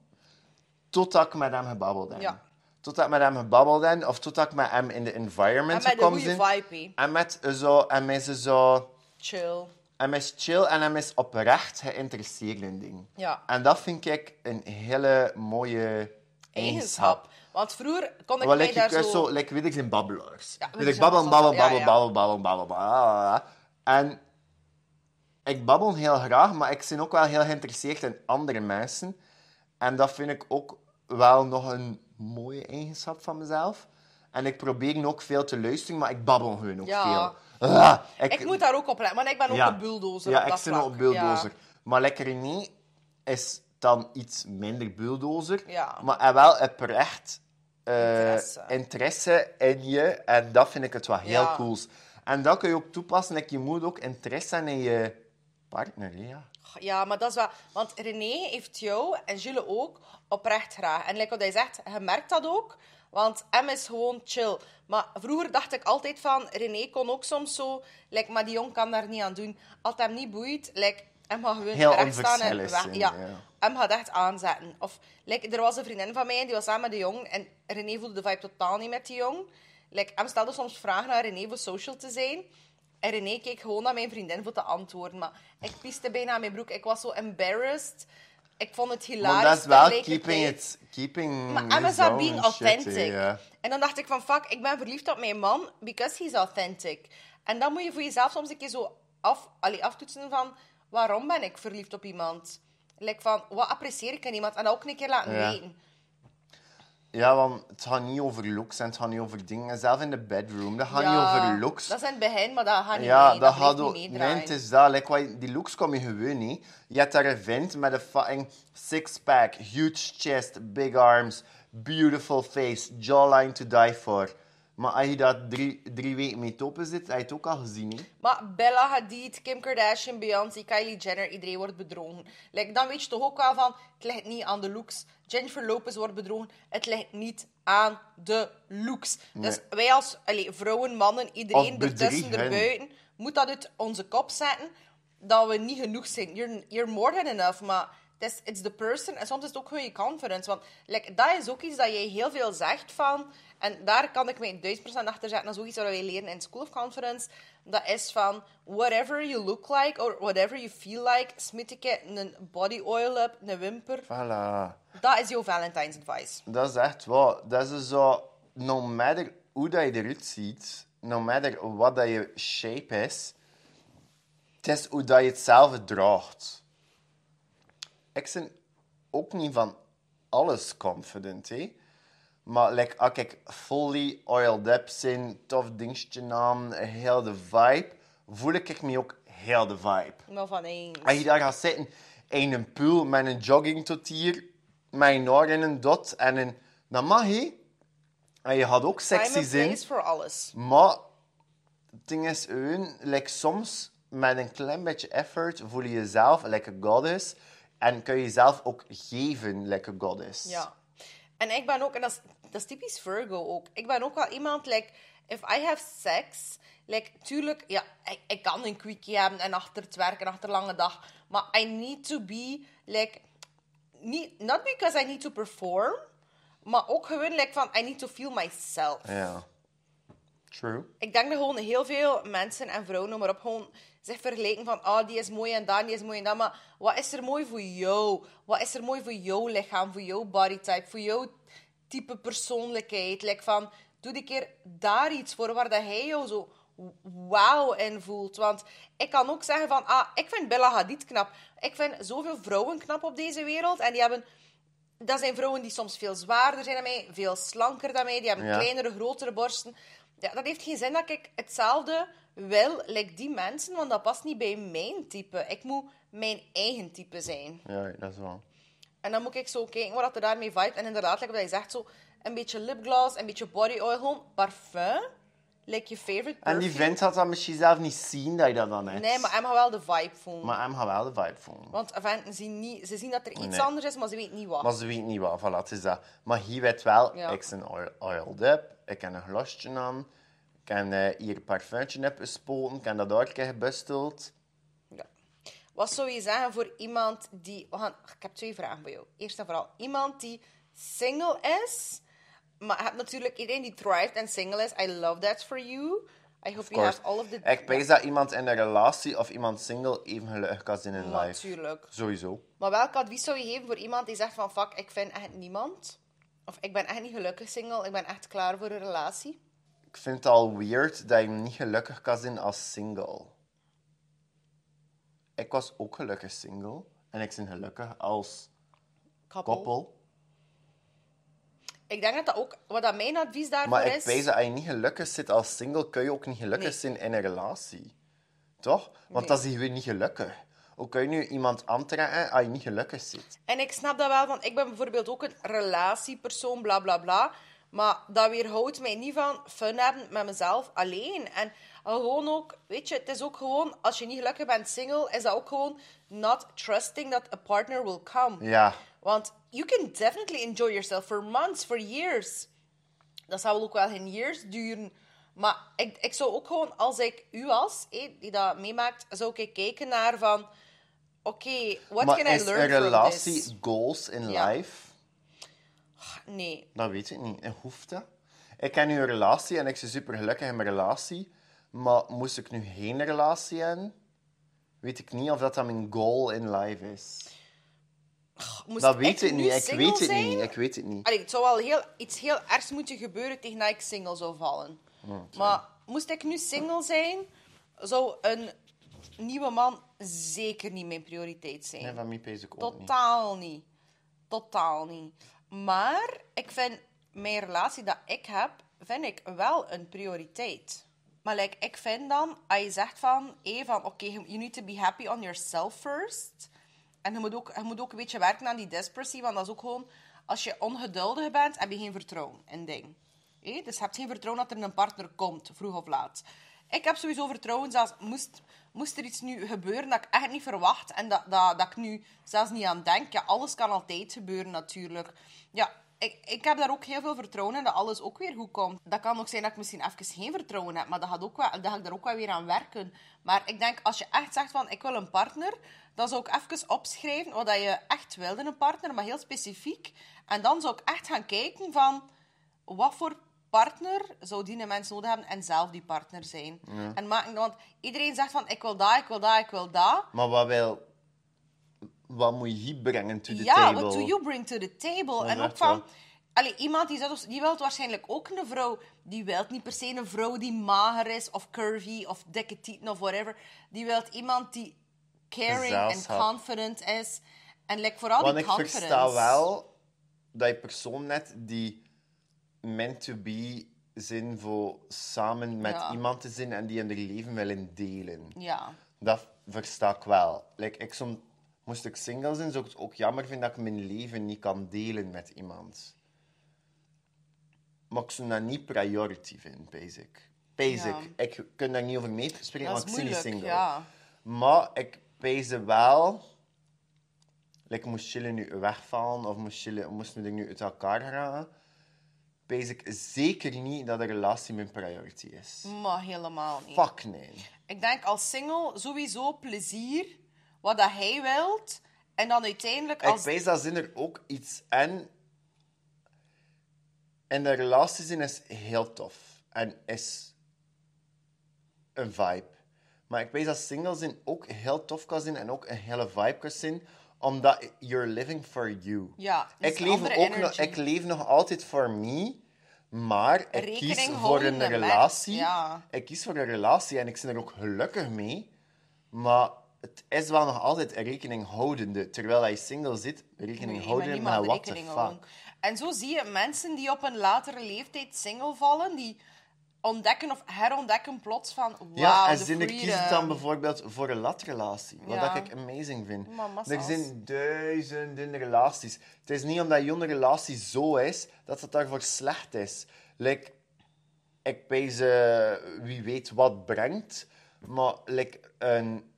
totdat ik met hem gebabbeld heb. Ja. Totdat ik met hem gebabbeld of totdat ik met hem in de environment En met een gekomen goede vibe, En met zo, en met ze zo, Chill. En is chill en hij is oprecht geïnteresseerd in dingen. Ja. En dat vind ik een hele mooie eigenschap. Want vroeger kon ik mij like, daar ik, zo... zo, like, weet ik, zijn babbelaars. Ja, weet ik, babbel, babbel- babbel, babbel, ja. babbel, babbel. En ik babbel heel graag, maar ik ben ook wel heel geïnteresseerd in andere mensen. En dat vind ik ook wel nog een mooie eigenschap van mezelf. En ik probeer ook veel te luisteren, maar ik babbel gewoon ook Ja. veel. Ah, Ik moet daar ook op letten, maar ik ben ook ja. een bulldozer Ja, op ik ben ook een bulldozer. Maar lekker niet. is dan iets minder bulldozer. Ja. Maar hij wel oprecht eh Interesse. interesse in je. En dat vind ik het wel heel Ja. cools. En dat kun je ook toepassen. Like, je moet ook interesse hebben in je partner. Ja. Ja, maar dat is wel... Want René heeft jou en Jules ook oprecht graag. En like wat hij zegt, je merkt dat ook. Want M is gewoon chill. Maar vroeger dacht ik altijd van... René kon ook soms zo... Like, maar die jong kan daar niet aan doen. Als hem niet boeit, like, hem gaat gewoon Heel recht staan en weg. Ja, ja. hem gaat echt aanzetten. Of, like, er was een vriendin van mij, die was samen met de jong. En René voelde de vibe totaal niet met die jong. Like, hem stelde soms vragen naar René voor social te zijn. En René keek gewoon naar mijn vriendin voor te antwoorden. Maar ik pieste bijna aan mijn broek. Ik was zo embarrassed. Ik vond het hilarisch. Maar dat is wel keeping it... Keeping Maar Emma being authentic. En dan dacht ik van, fuck, ik ben verliefd op mijn man because he's authentic. En dan moet je voor jezelf soms een keer zo af, allee, aftoetsen van, waarom ben ik verliefd op iemand? Like van, wat apprecieer ik in iemand? En dat ook een keer laten weten. Ja, want het gaat niet over looks en het gaat niet over dingen. Zelf in de bedroom, dat gaat Ja, niet over looks. Dat het begin, maar dat gaat niet Ja, mee. dat blijft gaat niet. Nee, het is dat. Like, die looks kom je gewoon niet. Je hebt daar een vent met een fucking six-pack, huge chest, big arms, beautiful face, jawline to die for. Maar als je dat drie, drie weken mee toppen zit, heb je het ook al gezien, hè? Maar Bella Hadid, Kim Kardashian, Beyoncé, Kylie Jenner, iedereen wordt bedrogen. Like, dan weet je toch ook wel van, het ligt niet aan de looks. Jennifer Lopez wordt bedrogen, het ligt niet aan de looks. Dus wij als allee, vrouwen, mannen, iedereen ertussen, erbuiten, moet dat uit onze kop zetten, dat we niet genoeg zijn. You're, you're more than enough, maar het is it's the person. En soms is het ook je confidence. Want like, dat is ook iets dat jij heel veel zegt van... En daar kan ik mij duizend procent achter zetten. Dat is ook iets wat wij leren in School of Confidence. Dat is van, whatever you look like, or whatever you feel like, smit ik een body oil up, een wimper. Voilà. Dat is jouw Valentine's advice. Dat is echt wat. Dat is zo... No matter hoe dat je eruit ziet, no matter wat dat je shape is, het is hoe dat je het zelf draagt. Ik ben ook niet van alles confident, hè. Maar like, als ik fully oiled up ben, tof dingetje aan, heel de vibe, voel ik me ook heel de vibe. Maar van eens. Als je daar gaat zitten in een pool met een jogging tot hier, met een in een dot en een... Dat mag, hè. En je gaat ook sexy zijn. place voor alles. Maar het ding is, gewoon, like, soms met een klein beetje effort voel je jezelf like a goddess. En kun je jezelf ook geven like a goddess. Ja. En ik ben ook, en dat is, dat is typisch Virgo ook. Ik ben ook wel iemand, like, if I have sex, like, tuurlijk, ja, ik, ik kan een quickie hebben en achter het werk en achter een lange dag. Maar I need to be, like, niet, not because I need to perform, maar ook gewoon, like, van, I need to feel myself. Ja. True. Ik denk dat gewoon heel veel mensen en vrouwen, noem maar op, gewoon zich vergelijken van, ah, die is mooi en dat, die is mooi en dat. Maar wat is er mooi voor jou? Wat is er mooi voor jouw lichaam, voor jouw bodytype, voor jouw type persoonlijkheid? Like van, doe een keer daar iets voor waar dat hij jou zo wauw in voelt. Want ik kan ook zeggen van, ah, ik vind Bella Hadid knap. Ik vind zoveel vrouwen knap op deze wereld en die hebben dat zijn vrouwen die soms veel zwaarder zijn dan mij, veel slanker dan mij, die hebben Ja. kleinere, grotere borsten. Ja, dat heeft geen zin dat ik hetzelfde wil, like die mensen, want dat past niet bij mijn type. Ik moet mijn eigen type zijn. Ja, dat is wel. En dan moet ik zo kijken wat er daarmee vibe. En inderdaad, like wat je zegt, zo een beetje lipgloss, een beetje body oil, gewoon parfum. Like je favorite En die vent had dat misschien zelf niet zien dat je dat dan hebt. Nee, maar hij mag wel de vibe voelen. Maar hem gaat wel de vibe voelen. Want venten zien niet, ze zien dat er iets Nee. anders is, maar ze weten niet wat. Maar ze weet niet wat, voilà, het is dat. Maar hier weet wel, Ja. ik ben oil- oiled up, ik heb een glasje aan, ik heb eh, hier een parfumtje heb gespoten, ik heb dat daar gebusteld. Ja. Wat zou je zeggen voor iemand die... We gaan... Ik heb twee vragen voor jou. Eerst en vooral, iemand die single is, maar je hebt natuurlijk iedereen die thrived en single is. I love that for you. I hope you have all of the... Ik weet dat iemand in een relatie of iemand single even gelukkig kan zijn in life. Natuurlijk. Sowieso. Maar welk advies zou je geven voor iemand die zegt van... Fuck, ik vind echt niemand. Of ik ben echt niet gelukkig single. Ik ben echt klaar voor een relatie. Ik vind het al weird dat je niet gelukkig kan zijn als single. Ik was ook gelukkig single. En ik ben gelukkig als Koppel. koppel. Ik denk dat dat ook... Wat dat mijn advies daarvoor Maar ik is... weet dat als je niet gelukkig zit als single, kun je ook niet gelukkig Nee. zijn in een relatie. Toch? Want Nee. dan zie je weer niet gelukkig. Hoe kun je nu iemand aantrekken als je niet gelukkig zit? En ik snap dat wel, want ik ben bijvoorbeeld ook een relatiepersoon, bla bla bla. Maar dat weerhoudt mij niet van fun hebben met mezelf alleen. En gewoon ook, weet je, het is ook gewoon, als je niet gelukkig bent single, is dat ook gewoon not trusting that a partner will come. Ja. Want you can definitely enjoy yourself for months, for years. Dat zou ook wel geen years duren. Maar ik, ik zou ook gewoon, als ik u was, hé, die dat meemaakt, zou ik kijken naar van... Oké, what Maar can I is learn een from relatie this? goals in Ja. life? Nee. Dat weet ik niet. En hoeft dat? Ik ken nu een relatie en ik ben super gelukkig in mijn relatie. Maar moest ik nu geen relatie hebben, weet ik niet of dat, dat mijn goal in life is. Dat weet ik niet. Ik weet het zijn? niet. Ik weet het niet. Allee, het zou wel heel, iets heel ergs moeten gebeuren tegen dat ik single zou vallen. maar moest ik nu single zijn, zou een nieuwe man zeker niet mijn prioriteit zijn. Nee, van mij pees ik ook niet. Totaal niet. Totaal niet. Maar ik vind mijn relatie dat ik heb, vind ik wel een prioriteit. Maar like, ik vind dan, als je zegt van, hey, van oké, you need to be happy on yourself first. En je moet, ook, je moet ook een beetje werken aan die desperation, want dat is ook gewoon, als je ongeduldig bent, heb je geen vertrouwen in ding. Hé? Dus je hebt geen vertrouwen dat er een partner komt, vroeg of laat. Ik heb sowieso vertrouwen, zelfs moest, moest er iets nu gebeuren dat ik echt niet verwacht en dat, dat, dat ik nu zelfs niet aan denk. Ja, alles kan altijd gebeuren natuurlijk. Ja, ik, ik heb daar ook heel veel vertrouwen in dat alles ook weer goed komt. Dat kan ook zijn dat ik misschien even geen vertrouwen heb, maar dat, gaat ook wel, dat ga ik daar ook wel weer aan werken. Maar ik denk, als je echt zegt van, ik wil een partner, dan zou ik even opschrijven wat dat je echt wilde in een partner, maar heel specifiek. En dan zou ik echt gaan kijken van, wat voor partner zou die mens nodig hebben en zelf die partner zijn. En maken, want iedereen zegt van, ik wil dat, ik wil dat, ik wil dat. Maar wat wil... Wat moet je hier brengen to the ja, table? what do you bring to the table? Dat en ook van... Allee, iemand die, zegt, die wil waarschijnlijk ook een vrouw... Die wil niet per se een vrouw die mager is, of curvy, of dikke tieten, of whatever. Die wil iemand die caring en confident is. En like, vooral Want die ik confidence. versta wel dat je persoon net die meant to be zijn voor samen met Ja. iemand te zijn en die in hun leven willen delen. Ja. Dat versta ik wel. Like, ik som, moest ik single zijn, zou ik het ook jammer vinden dat ik mijn leven niet kan delen met iemand. Maar ik zou dat niet priority vinden, basic. Basic. Ja. Ik kan daar niet over meespreken, Dat want ik ben niet moeilijk, single. ja. Maar ik pees wel... Like, moest chillen nu wegvallen of moest chillen, moesten er nu uit elkaar gaan, pees ik zeker niet dat een relatie mijn priority is. Maar helemaal niet. Fuck nee. Ik denk als single sowieso plezier, wat dat hij wilt. En dan uiteindelijk Ik als... pees dat zin er ook iets en in de relatie zijn is heel tof en is een vibe. Maar ik weet dat single zijn ook heel tof kan zijn en ook een hele vibe kan zijn, omdat you're living for you. Ja, dus ik, leef ook nog, ik leef nog altijd voor me, maar ik Rekening kies voor een relatie. ja. Ik kies voor een relatie en ik ben er ook gelukkig mee. Maar het is wel nog altijd rekening houdende. Terwijl je single zit, rekening Nee, met houden the rekening fuck. houden. En zo zie je mensen die op een latere leeftijd single vallen, die ontdekken of herontdekken plots van wow, Ja, en zinnen kiezen dan bijvoorbeeld voor een latrelatie. Wat Ja. dat ik amazing vind. Er zijn duizenden relaties. Het is niet omdat je relatie zo is, dat het daarvoor slecht is. Like, ik weet wie weet wat brengt, maar like, een,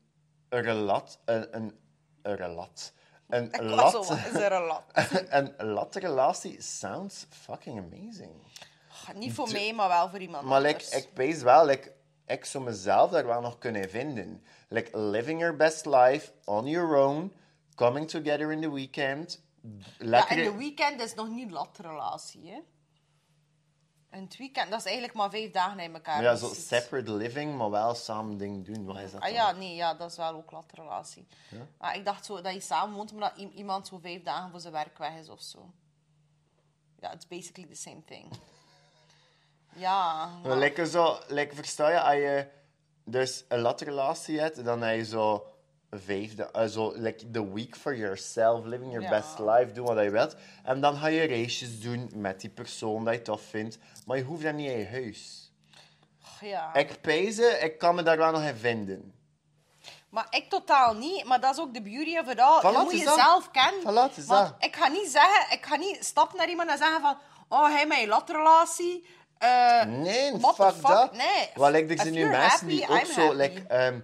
een relat... Een, een, een relat... Een Ik lat... is er een lat? een latrelatie sounds fucking amazing. Niet voor mij, maar wel voor iemand Maar like, anders. ik weet wel, like, ik zou mezelf daar wel nog kunnen vinden. Like, living your best life on your own, coming together in the weekend. Ja, en de weekend is nog niet latrelatie, hè? En het weekend, dat is eigenlijk maar vijf dagen in elkaar. ja, zo separate living, maar wel samen dingen doen. Wat is dat Ah dan? ja, nee, ja, dat is wel ook latrelatie. Maar ik dacht zo dat je samen woont, maar dat iemand zo vijf dagen voor zijn werk weg is of zo. Ja, it's basically the same thing. Ja, Maar Lekker zo, like, versta je, als je dus een latrelatie hebt, dan heb je zo vijf, da- eh, zo, like, the week for yourself, living your Ja. best life, doen wat je wilt. En dan ga je reisjes doen met die persoon dat je tof vindt, maar je hoeft dat niet in je huis. ja. Ik pijze, ik kan me daar wel nog in vinden. Maar ik totaal niet. Maar dat is ook de beauty of it all. Voilà, je moet jezelf kennen. Voilà, Want ik ga niet zeggen... Ik ga niet stappen naar iemand en zeggen van... Oh, hij met je latrelatie. Eh Nee, fuck, fuck? dat. Nee. Wel, like, er zijn nu mensen die ook I'm zo... Like, ehm,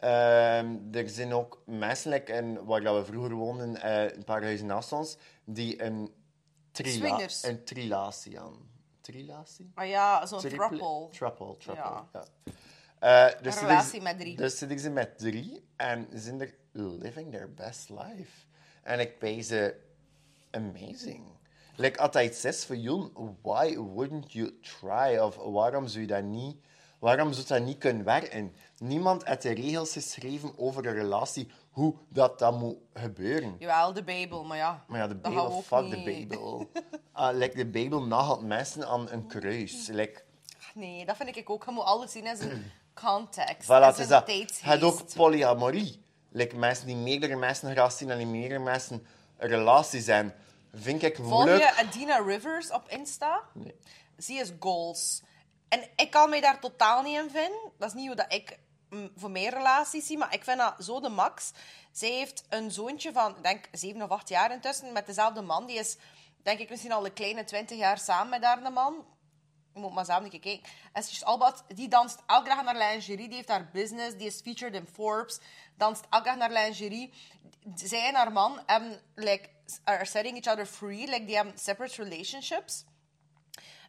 ehm, er zijn ook mensen, like, in, waar dat we vroeger woonden, eh, een paar huizen naast ons, die een, trila een trilatie aan. Trilatie? Ah ja, zo'n throuple. Triple, triple, Ja. ja. Eh, dus Een relatie met drie. Dus zitten ze met drie en zijn er living their best life. En ik ben ze amazing. Like, iets is voor jou, why wouldn't you try? Of waarom zou je dat niet, waarom zou dat niet kunnen werken? Niemand heeft de regels geschreven over een relatie, hoe dat, dat moet gebeuren. Jawel, de Bijbel, maar ja. Maar ja, de Bijbel, fuck de Bijbel. Like, de Bijbel nagelt mensen aan een kruis. Like, Nee, dat vind ik ook. Je moet alles zien in zijn context. Voilà, het is dat. hebt ook polyamorie. Like mensen die meerdere mensen graag zien en die meerdere mensen een relatie zijn. Vind ik Volg moeilijk. je Adina Rivers op Insta? Nee. Zie is goals. En ik kan mij daar totaal niet in vinden. Dat is niet hoe dat ik mm, voor mijn relaties zie, maar ik vind dat zo de max. Zij heeft een zoontje van, ik denk, zeven of acht jaar intussen, met dezelfde man. Die is, denk ik, misschien al een kleine twintig jaar samen met haar man. Je moet maar samen kijken. En Albat, die danst elke dag naar lingerie. Die heeft haar business. Die is featured in Forbes. Danst elke dag naar lingerie. Zij en haar man hebben, like, are setting each other free. Like, die hebben separate relationships.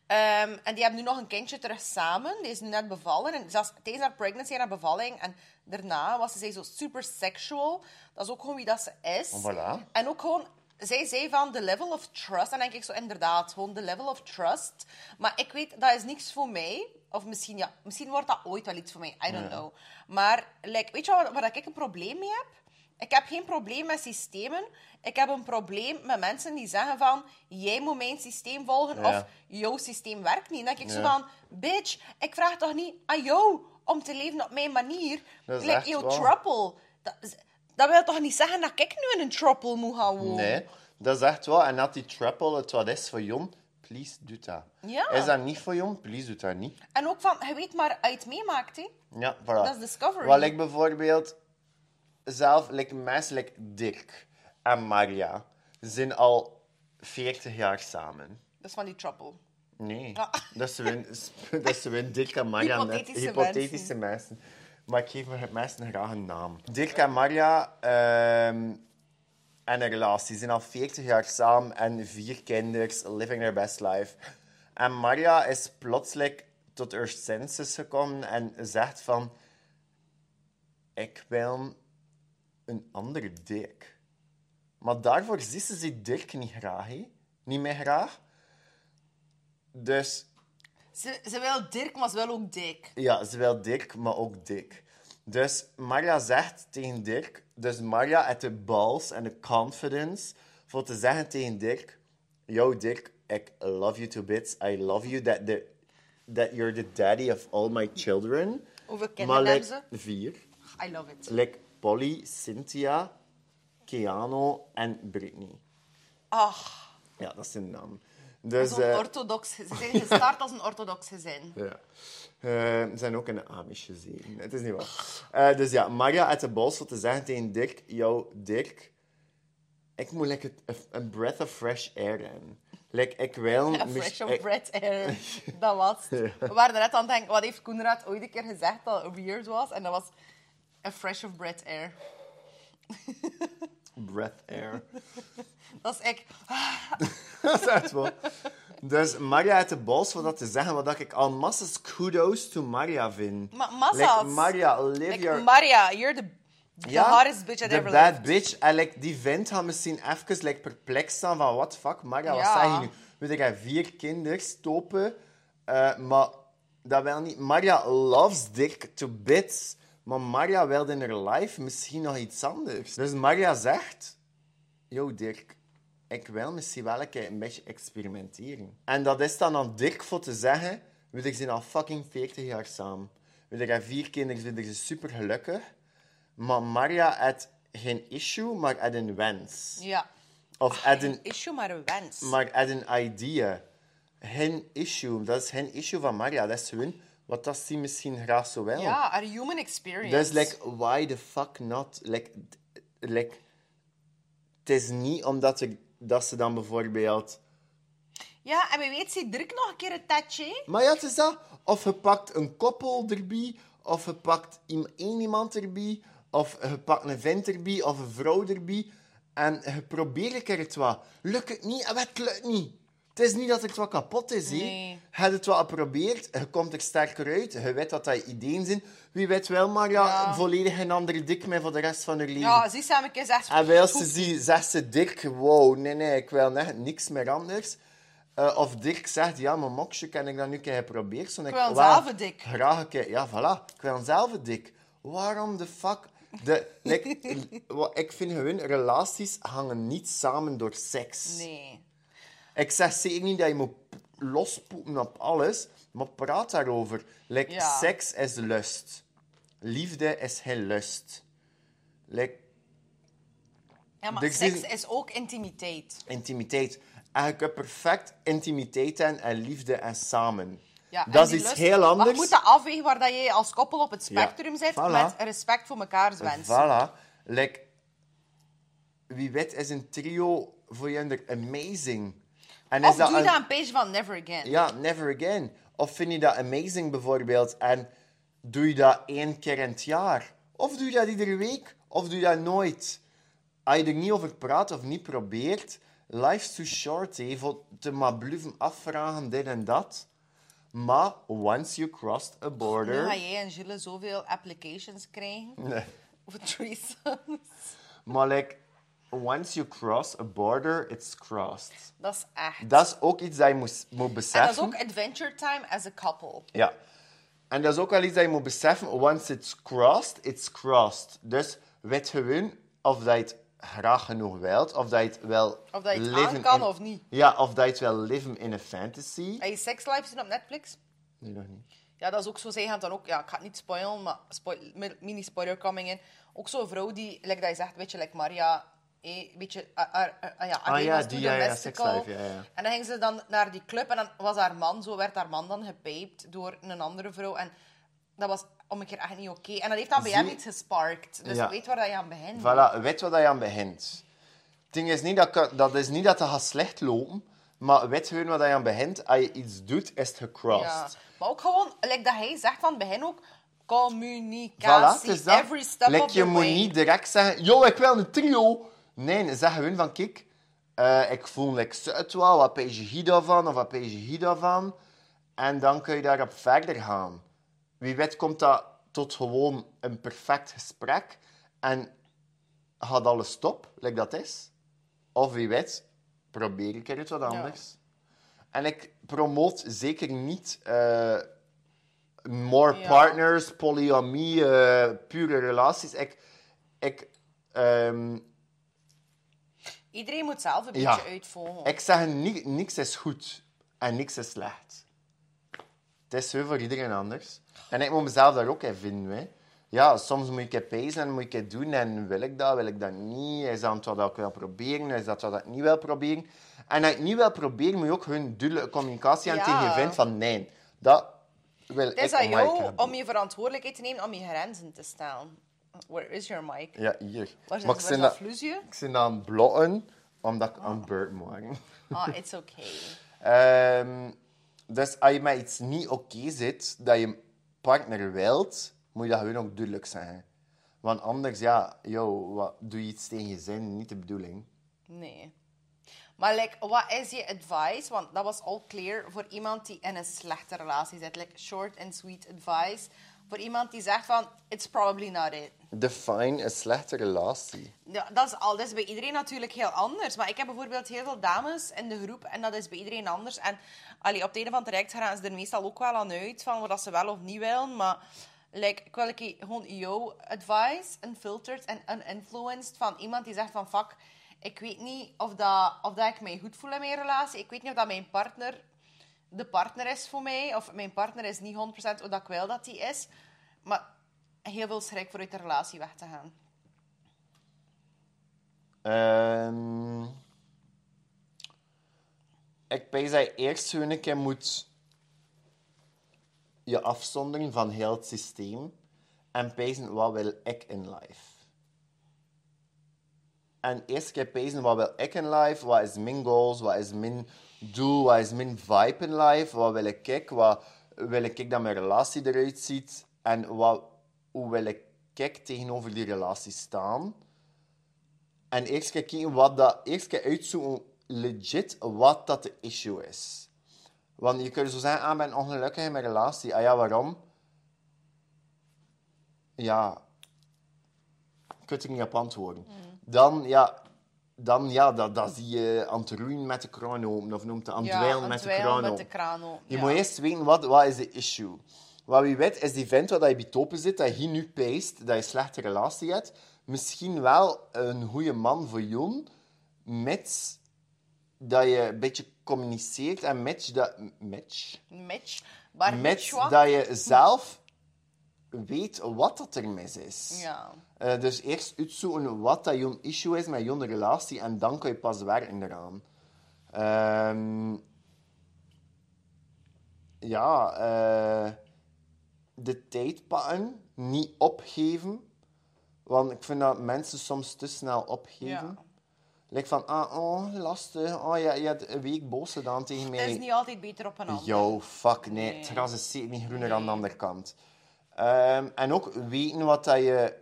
Ehm, en die hebben nu nog een kindje terug samen. Die is nu net bevallen. En zelfs tijdens haar pregnancy en haar bevalling en daarna was ze zo super sexual. Dat is ook gewoon wie dat ze is. Voilà. En ook gewoon, zij zei van de level of trust. En denk ik zo, inderdaad, gewoon de level of trust. Maar ik weet, dat is niks voor mij. Of misschien, ja, misschien wordt dat ooit wel iets voor mij. I don't know. Maar, like, weet je waar, waar ik een probleem mee heb? Ik heb geen probleem met systemen. Ik heb een probleem met mensen die zeggen van... Jij moet mijn systeem volgen Ja. of jouw systeem werkt niet. Dan denk ik zo Ja. van... Bitch, ik vraag toch niet aan jou om te leven op mijn manier. Dat is like jouw trouble. Dat, wil toch niet zeggen dat ik nu in een trouble moet gaan wonen? Nee, dat is echt wel. En dat die triple het wat is voor Jon, please doe dat. Ja. Is dat niet voor Jon, please doe dat niet. En ook van, je weet maar het meemaakt, hè. Ja, voilà. Dat is discovery. Wat ik bijvoorbeeld zelf, like mensen like Dirk en Maria zijn al 40 jaar samen. Dat is van die trouble. Nee, Ah. dat is gewoon Dirk en Maria. net- Hypothetische hypothetische mensen. Maar ik geef me mensen graag een naam. Dirk en Maria ehm en een relatie. Ze zijn al 40 jaar samen en vier kinderen, living their best life. En Maria is plotseling tot haar senses gekomen en zegt van... Ik wil een andere Dirk. Maar daarvoor ziet ze die Dirk niet graag, hè? Niet meer graag. Dus Ze, ze wil Dirk, maar ze wil ook Dick. ja, ze wil Dirk, maar ook Dick. Dus Maria zegt tegen Dirk... Dus Maria heeft de balls en de confidence voor te zeggen tegen Dirk... Yo, Dirk, ik love you to bits. I love you that, the, that you're the daddy of all my children. Hoeveel kinderen like, vier. I love it. Like Polly, Cynthia, Keanu en Britney. Ach, Ja, dat is hun naam. Dus, zo'n eh, orthodox gezin. Ze zijn gestart als een orthodox gezin. Ja. Eh, ze zijn ook in de Amish gezien. Het is niet waar. Eh, dus ja, Maria uit de bos voor te zeggen tegen Dirk... Yo, Dirk, ik moet like een, breath of fresh air in. Like, ik wil... Mis- fresh of ik- bread air. Dat was het. We waren net aan het denken, wat heeft Koenraad ooit een keer gezegd dat weird was? En dat was a fresh of bread air. Breath air. Dat is ik. dat is echt wel. Dus Maria uit de bos voor dat te zeggen, wat ik al massas kudos to Maria vind. Ma- massas. Like, Maria, live Like, your... Maria, you're the, the hottest bitch I've the ever bad lived. bitch. En like, die vent gaat misschien even like, perplex staan van, what the fuck, Maria, wat zeg je nu? Weet ik, hij vier kinderen stoppen, eh, maar dat wil niet. Maria loves Dick to bits, maar Maria wil in haar life misschien nog iets anders. Dus Maria zegt, yo Dirk, ik wil misschien wel een, keer een beetje experimenteren. En dat is dan aan Dirk voor te zeggen, ik, zijn al fucking 40 jaar samen. Hij heeft vier kinderen, vinden ze super gelukkig. Maar Maria had geen issue, maar had een wens. Ja. Of had een, Issue maar een wens. maar had een idea. Geen issue, dat is geen issue van Maria. Dat is gewoon Wat dat zie misschien graag zo wel. Ja, a human experience. Dus like, why the fuck not? Like, like, het is niet omdat er, dat ze dan bijvoorbeeld... Ja, en wie weet, zie druk nog een keer een tatje. Maar ja, het is dat. Of je pakt een koppel erbij, of je pakt één iemand erbij, of je pakt een vent erbij, of een vrouw erbij. En je probeert een keer het wat. Lukt het niet? En het lukt niet. Het is niet dat het wat kapot is. hè. Nee. Je hebt het wat geprobeerd, je komt er sterker uit, je weet dat dat je ideeën zijn. Wie weet wel, maar ja, Ja. volledig een andere dik mee voor de rest van je leven. Ja, zie samen een keer zegt... En wel ze zie, zegt ze Dirk, wow, nee, nee, ik wil net niks meer anders. Eh, of Dirk zegt, ja, maar moksje, kan ik dat nu een keer proberen? Ik wil een "Wel, zelve dik." Graag een keer, ja, voilà, ik wil een zelve dik. Waarom de fuck? De, like, ik vind gewoon, relaties hangen niet samen door seks. Nee. Ik zeg zeker niet dat je moet lospoepen op alles, maar praat daarover. Like, Ja. Seks is lust. Liefde is geen lust. Like, Ja, maar Er seks is ook intimiteit. intimiteit. En je kunt perfect intimiteit hebben en liefde en samen. Ja, en dat is iets lust- heel Maar anders. je moet dat afwegen waar dat je als koppel op het spectrum zit, voilà. met respect voor mekaars wensen. Voilà. Like, wie weet is een trio voor je amazing. En is Of doe je een- dat een page van Never Again? Ja, never again. Of vind je dat amazing bijvoorbeeld en doe je dat één keer in het jaar? Of doe je dat iedere week? Of doe je dat nooit? Als je er niet over praat of niet probeert, life's too short, voor te maar blijven afvragen, dit en dat. Maar once you crossed a Nu border... ga jij en Gilles zoveel applications krijgen Nee. voor threesomes. Maar like, once you cross a border, it's crossed. Dat is echt. Dat is ook iets dat je moet, moet en dat beseffen. is ook adventure time as a couple. Ja. En dat is ook wel iets dat je moet beseffen. Once it's crossed, it's crossed. Dus weet gewoon of dat je het graag genoeg wilt. Of dat je het wel Of dat je het aan kan in- of niet. Ja, of dat je het wel leven in een fantasy. Heb je Sex Life zien op Netflix? Nee, nog niet. Ja, dat is ook zo. Zij gaan dan ook... Ja, ik ga het niet spoilen, maar spoil, mi- mini-spoiler coming in. Ook zo'n vrouw die, like dat je zegt, weet je, like Maria... Eh, beetje, ah, ah, ah, ja, Ah, ja, die, ja, ja, mystical. Sex Life, ja, ja. En dan ging ze dan naar die club en dan was haar man, zo werd haar man dan gepaped door een andere vrouw. En dat was om een keer echt niet oké. En dat heeft dan bij hem iets gesparkt. Dus weet waar dat je aan begint. Voilà, weet wat je aan begint. Het ding is niet dat, dat is niet dat het gaat slecht lopen. Maar weet gewoon wat je aan begint. Als je iets doet, is het gecrossed. Ja. Maar ook gewoon, like dat hij zegt van het begin ook, Voilà, communicatie, dat. every step Like, of the je moet way. niet direct zeggen, yo, ik wil een trio. Nee, zeg gewoon van, kijk, eh, ik voel like, het wel, wat pees je daarvan, of wat pees je daarvan. En dan kun je daarop verder gaan. Wie weet komt dat tot gewoon een perfect gesprek en gaat alles stop, like dat is. Of wie weet, probeer ik er iets wat anders. En ik promoot zeker niet eh, more Ja. partners, polyamie, eh, pure relaties. Ik, ik, ehm, Iedereen moet zelf een Ja. beetje uitvolgen. ik zeg ni niks is goed en niks is slecht. Het is zo voor iedereen anders. En ik moet mezelf daar ook in vinden. Hè. Ja, soms moet ik het pezen en moet ik het doen. En wil ik dat, wil ik dat niet? Is dat wat ik wil proberen? Is dat wat ik niet wil proberen? En als ik niet wil proberen, moet je ook hun duidelijke communicatie aan Ja. tegen je vindt van nee, dat wil Het is ik aan jou om je verantwoordelijkheid te nemen om je grenzen te stellen. Where is your mic? Ja, hier. Waar is, maar ik waar is dat vloesje? ik zit aan het blotten, omdat ik aan het beurt maken. Ah, it's okay. Ehm, dus als je met iets niet oké zit, dat je partner wilt, moet je dat gewoon ook duidelijk zeggen. Want anders, ja, yo, wat, doe je iets tegen je zin, niet de bedoeling. Nee. Maar like, wat is je advice? Want dat was al clear voor iemand die in een slechte relatie zit. Like, short and sweet advice. Voor iemand die zegt van, it's probably not it. Define een slechte relatie. Ja, dat is al. Dat is bij iedereen natuurlijk heel anders. Maar ik heb bijvoorbeeld heel veel dames in de groep en dat is bij iedereen anders. En allee, op het einde van het traject gaan ze er meestal ook wel aan uit van wat ze wel of niet willen. Maar like, ik wil gewoon jouw advice, unfiltered en uninfluenced, van iemand die zegt van fuck, ik weet niet of, dat, of dat ik mij goed voel in mijn relatie. Ik weet niet of dat mijn partner de partner is voor mij. Of mijn partner is niet 100% hoe dat ik wil dat die is. Maar heel veel schrik voor uit de relatie weg te gaan. Ehm ik denk dat je eerst een keer moet je afzonderen van heel het systeem en pezen wat wil ik in life. En eerst keer pezen wat wil ik in life, wat is mijn goals, wat is mijn doel, wat is mijn vibe in life, wat wil ik wat wil ik dat mijn relatie eruit ziet en wat, hoe wil ik tegenover die relatie staan. En eerst keer kijken wat dat, eerst keer uitzoeken legit wat dat de issue is. Want je kunt zo zeggen, ah, ik ben ongelukkig in mijn relatie. Ah ja, waarom? Ja, je kunt er niet op antwoorden. Dan, ja, dan ja, dat, dat zie je aan het roeien met de kraan open. Of noemt het aan het aan met de kraan met open. de kraan open. Je ja. moet eerst weten, wat, wat is de issue? Wat wie weet, is die vent waar je bij topen zit, dat je nu peest, dat je een slechte relatie hebt, misschien wel een goede man voor jou, mits dat je een beetje communiceert en match dat... Match? Match. Met dat je zelf weet wat dat er mis is. Ja. Eh, dus eerst uitzoeken wat dat je issue is met je relatie en dan kan je pas werken eraan. Ehm, ja, eh, de tijd pakken, niet opgeven. Want ik vind dat mensen soms te snel opgeven. Ja. Like van, ah, oh, lastig. Oh, ja, je hebt een week boos gedaan tegen mij. Het is niet altijd beter op een ander. Yo, fuck nee. Nee. Het gras is zeker niet groener aan de andere kant. Ehm, en ook weten wat, dat je,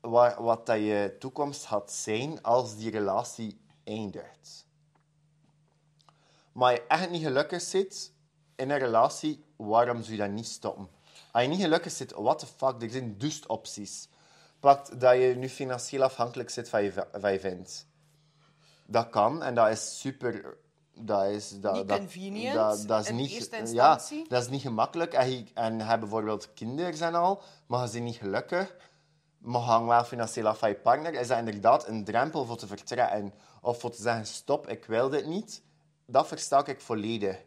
wat, wat dat je toekomst gaat zijn als die relatie eindigt. Maar je echt niet gelukkig zit in een relatie, waarom zou je dat niet stoppen? Als je niet gelukkig zit, what the fuck, er zijn dus opties. Pakt dat je nu financieel afhankelijk zit van je, van je vent. Dat kan en dat is super. Dat is, dat, Niet dat, dat, dat is in niet, eerste Ja, dat is niet gemakkelijk. En je, en je hebt bijvoorbeeld kinderen en al, maar bent niet gelukkig. Hangt wel financieel af van je partner. Is dat inderdaad een drempel voor te vertrekken of voor te zeggen: stop, ik wil dit niet? Dat versta ik volledig.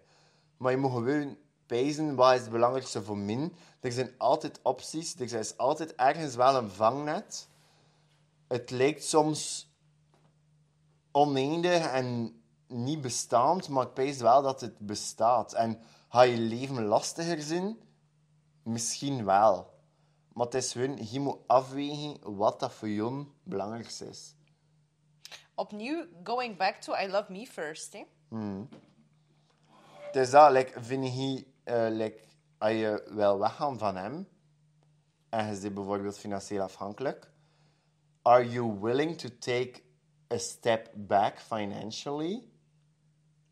Maar je moet gewoon pijzen wat is het belangrijkste voor min. Er zijn altijd opties. Er is altijd ergens wel een vangnet. Het lijkt soms oneindig en niet bestaand, maar ik pijs wel dat het bestaat. En ga je leven lastiger zijn? Misschien wel. Maar het is gewoon, je moet afwegen wat dat voor jou het belangrijkste is. Opnieuw, going back to I love me first. Hè. Het is dat, like, vind je, like, als je wil weggaan van hem, en je bent bijvoorbeeld financieel afhankelijk, are you willing to take a step back financially?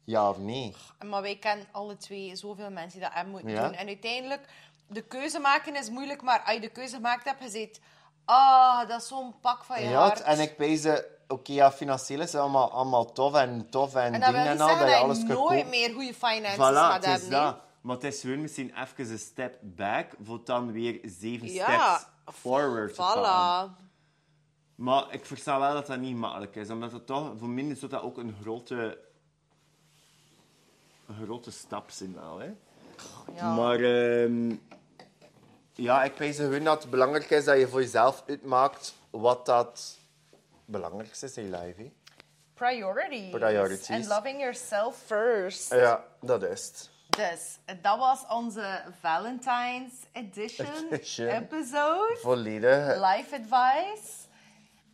Ja of nee? Maar wij kennen alle twee zoveel mensen die dat hebben moeten Ja. doen. En uiteindelijk, de keuze maken is moeilijk, maar als je de keuze gemaakt hebt, je zegt, ah, dat is zo'n pak van je Ja, hart. en ik weet ze, oké, ja, financieel is allemaal, allemaal tof en tof en, En dingen en al, dat je alles je kunt nooit meer goede finances Voilà, gaat hebben. dat. Maar het is gewoon misschien even een step back, voor dan weer zeven Ja, steps forward te pakken. Voilà. Maar ik versta wel dat dat niet makkelijk is, omdat het toch, voor mij is dat ook een grote, een grote stap zijn wel, hè. Ja. Maar ehm, ja, ik weet gewoon dat het belangrijk is dat je voor jezelf uitmaakt wat dat belangrijkste is in je leven. hè. Priorities. Priorities. And loving yourself first. Ja, dat is het. Dus, dat was onze Valentine's Edition, Edition. episode. Volledig. Life advice.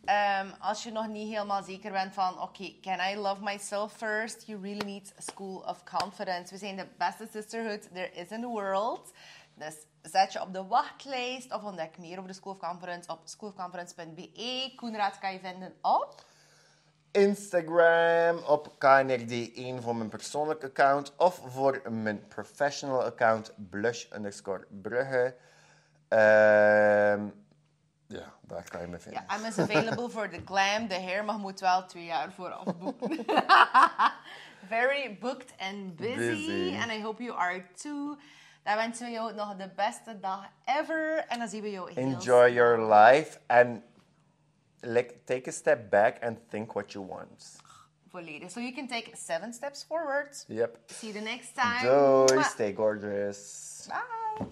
Ehm, als je nog niet helemaal zeker bent van, oké, can I love myself first? You really need a school of confidence. We zijn de beste sisterhood there is in the world. Dus zet je op de wachtlijst of ontdek meer over de School of Confidence op schoolofconfidence.be. Koenraad kan je vinden op... Instagram op KNRD1 voor mijn persoonlijke account of voor mijn professional account blush underscore brugge. Ehm, ja, daar kan je me vinden. Ja, I'm is available for the glam. De hair mag moet wel twee jaar vooraf boeken. Very booked and busy. Busy. And I hope you are too. Dan wensen we jou nog de beste dag ever. En dan zien we jou heel Enjoy your life and like, take a step back and think what you want. volledig. So you can take seven steps forward. Yep. See you the next time. Doei, stay gorgeous. Bye.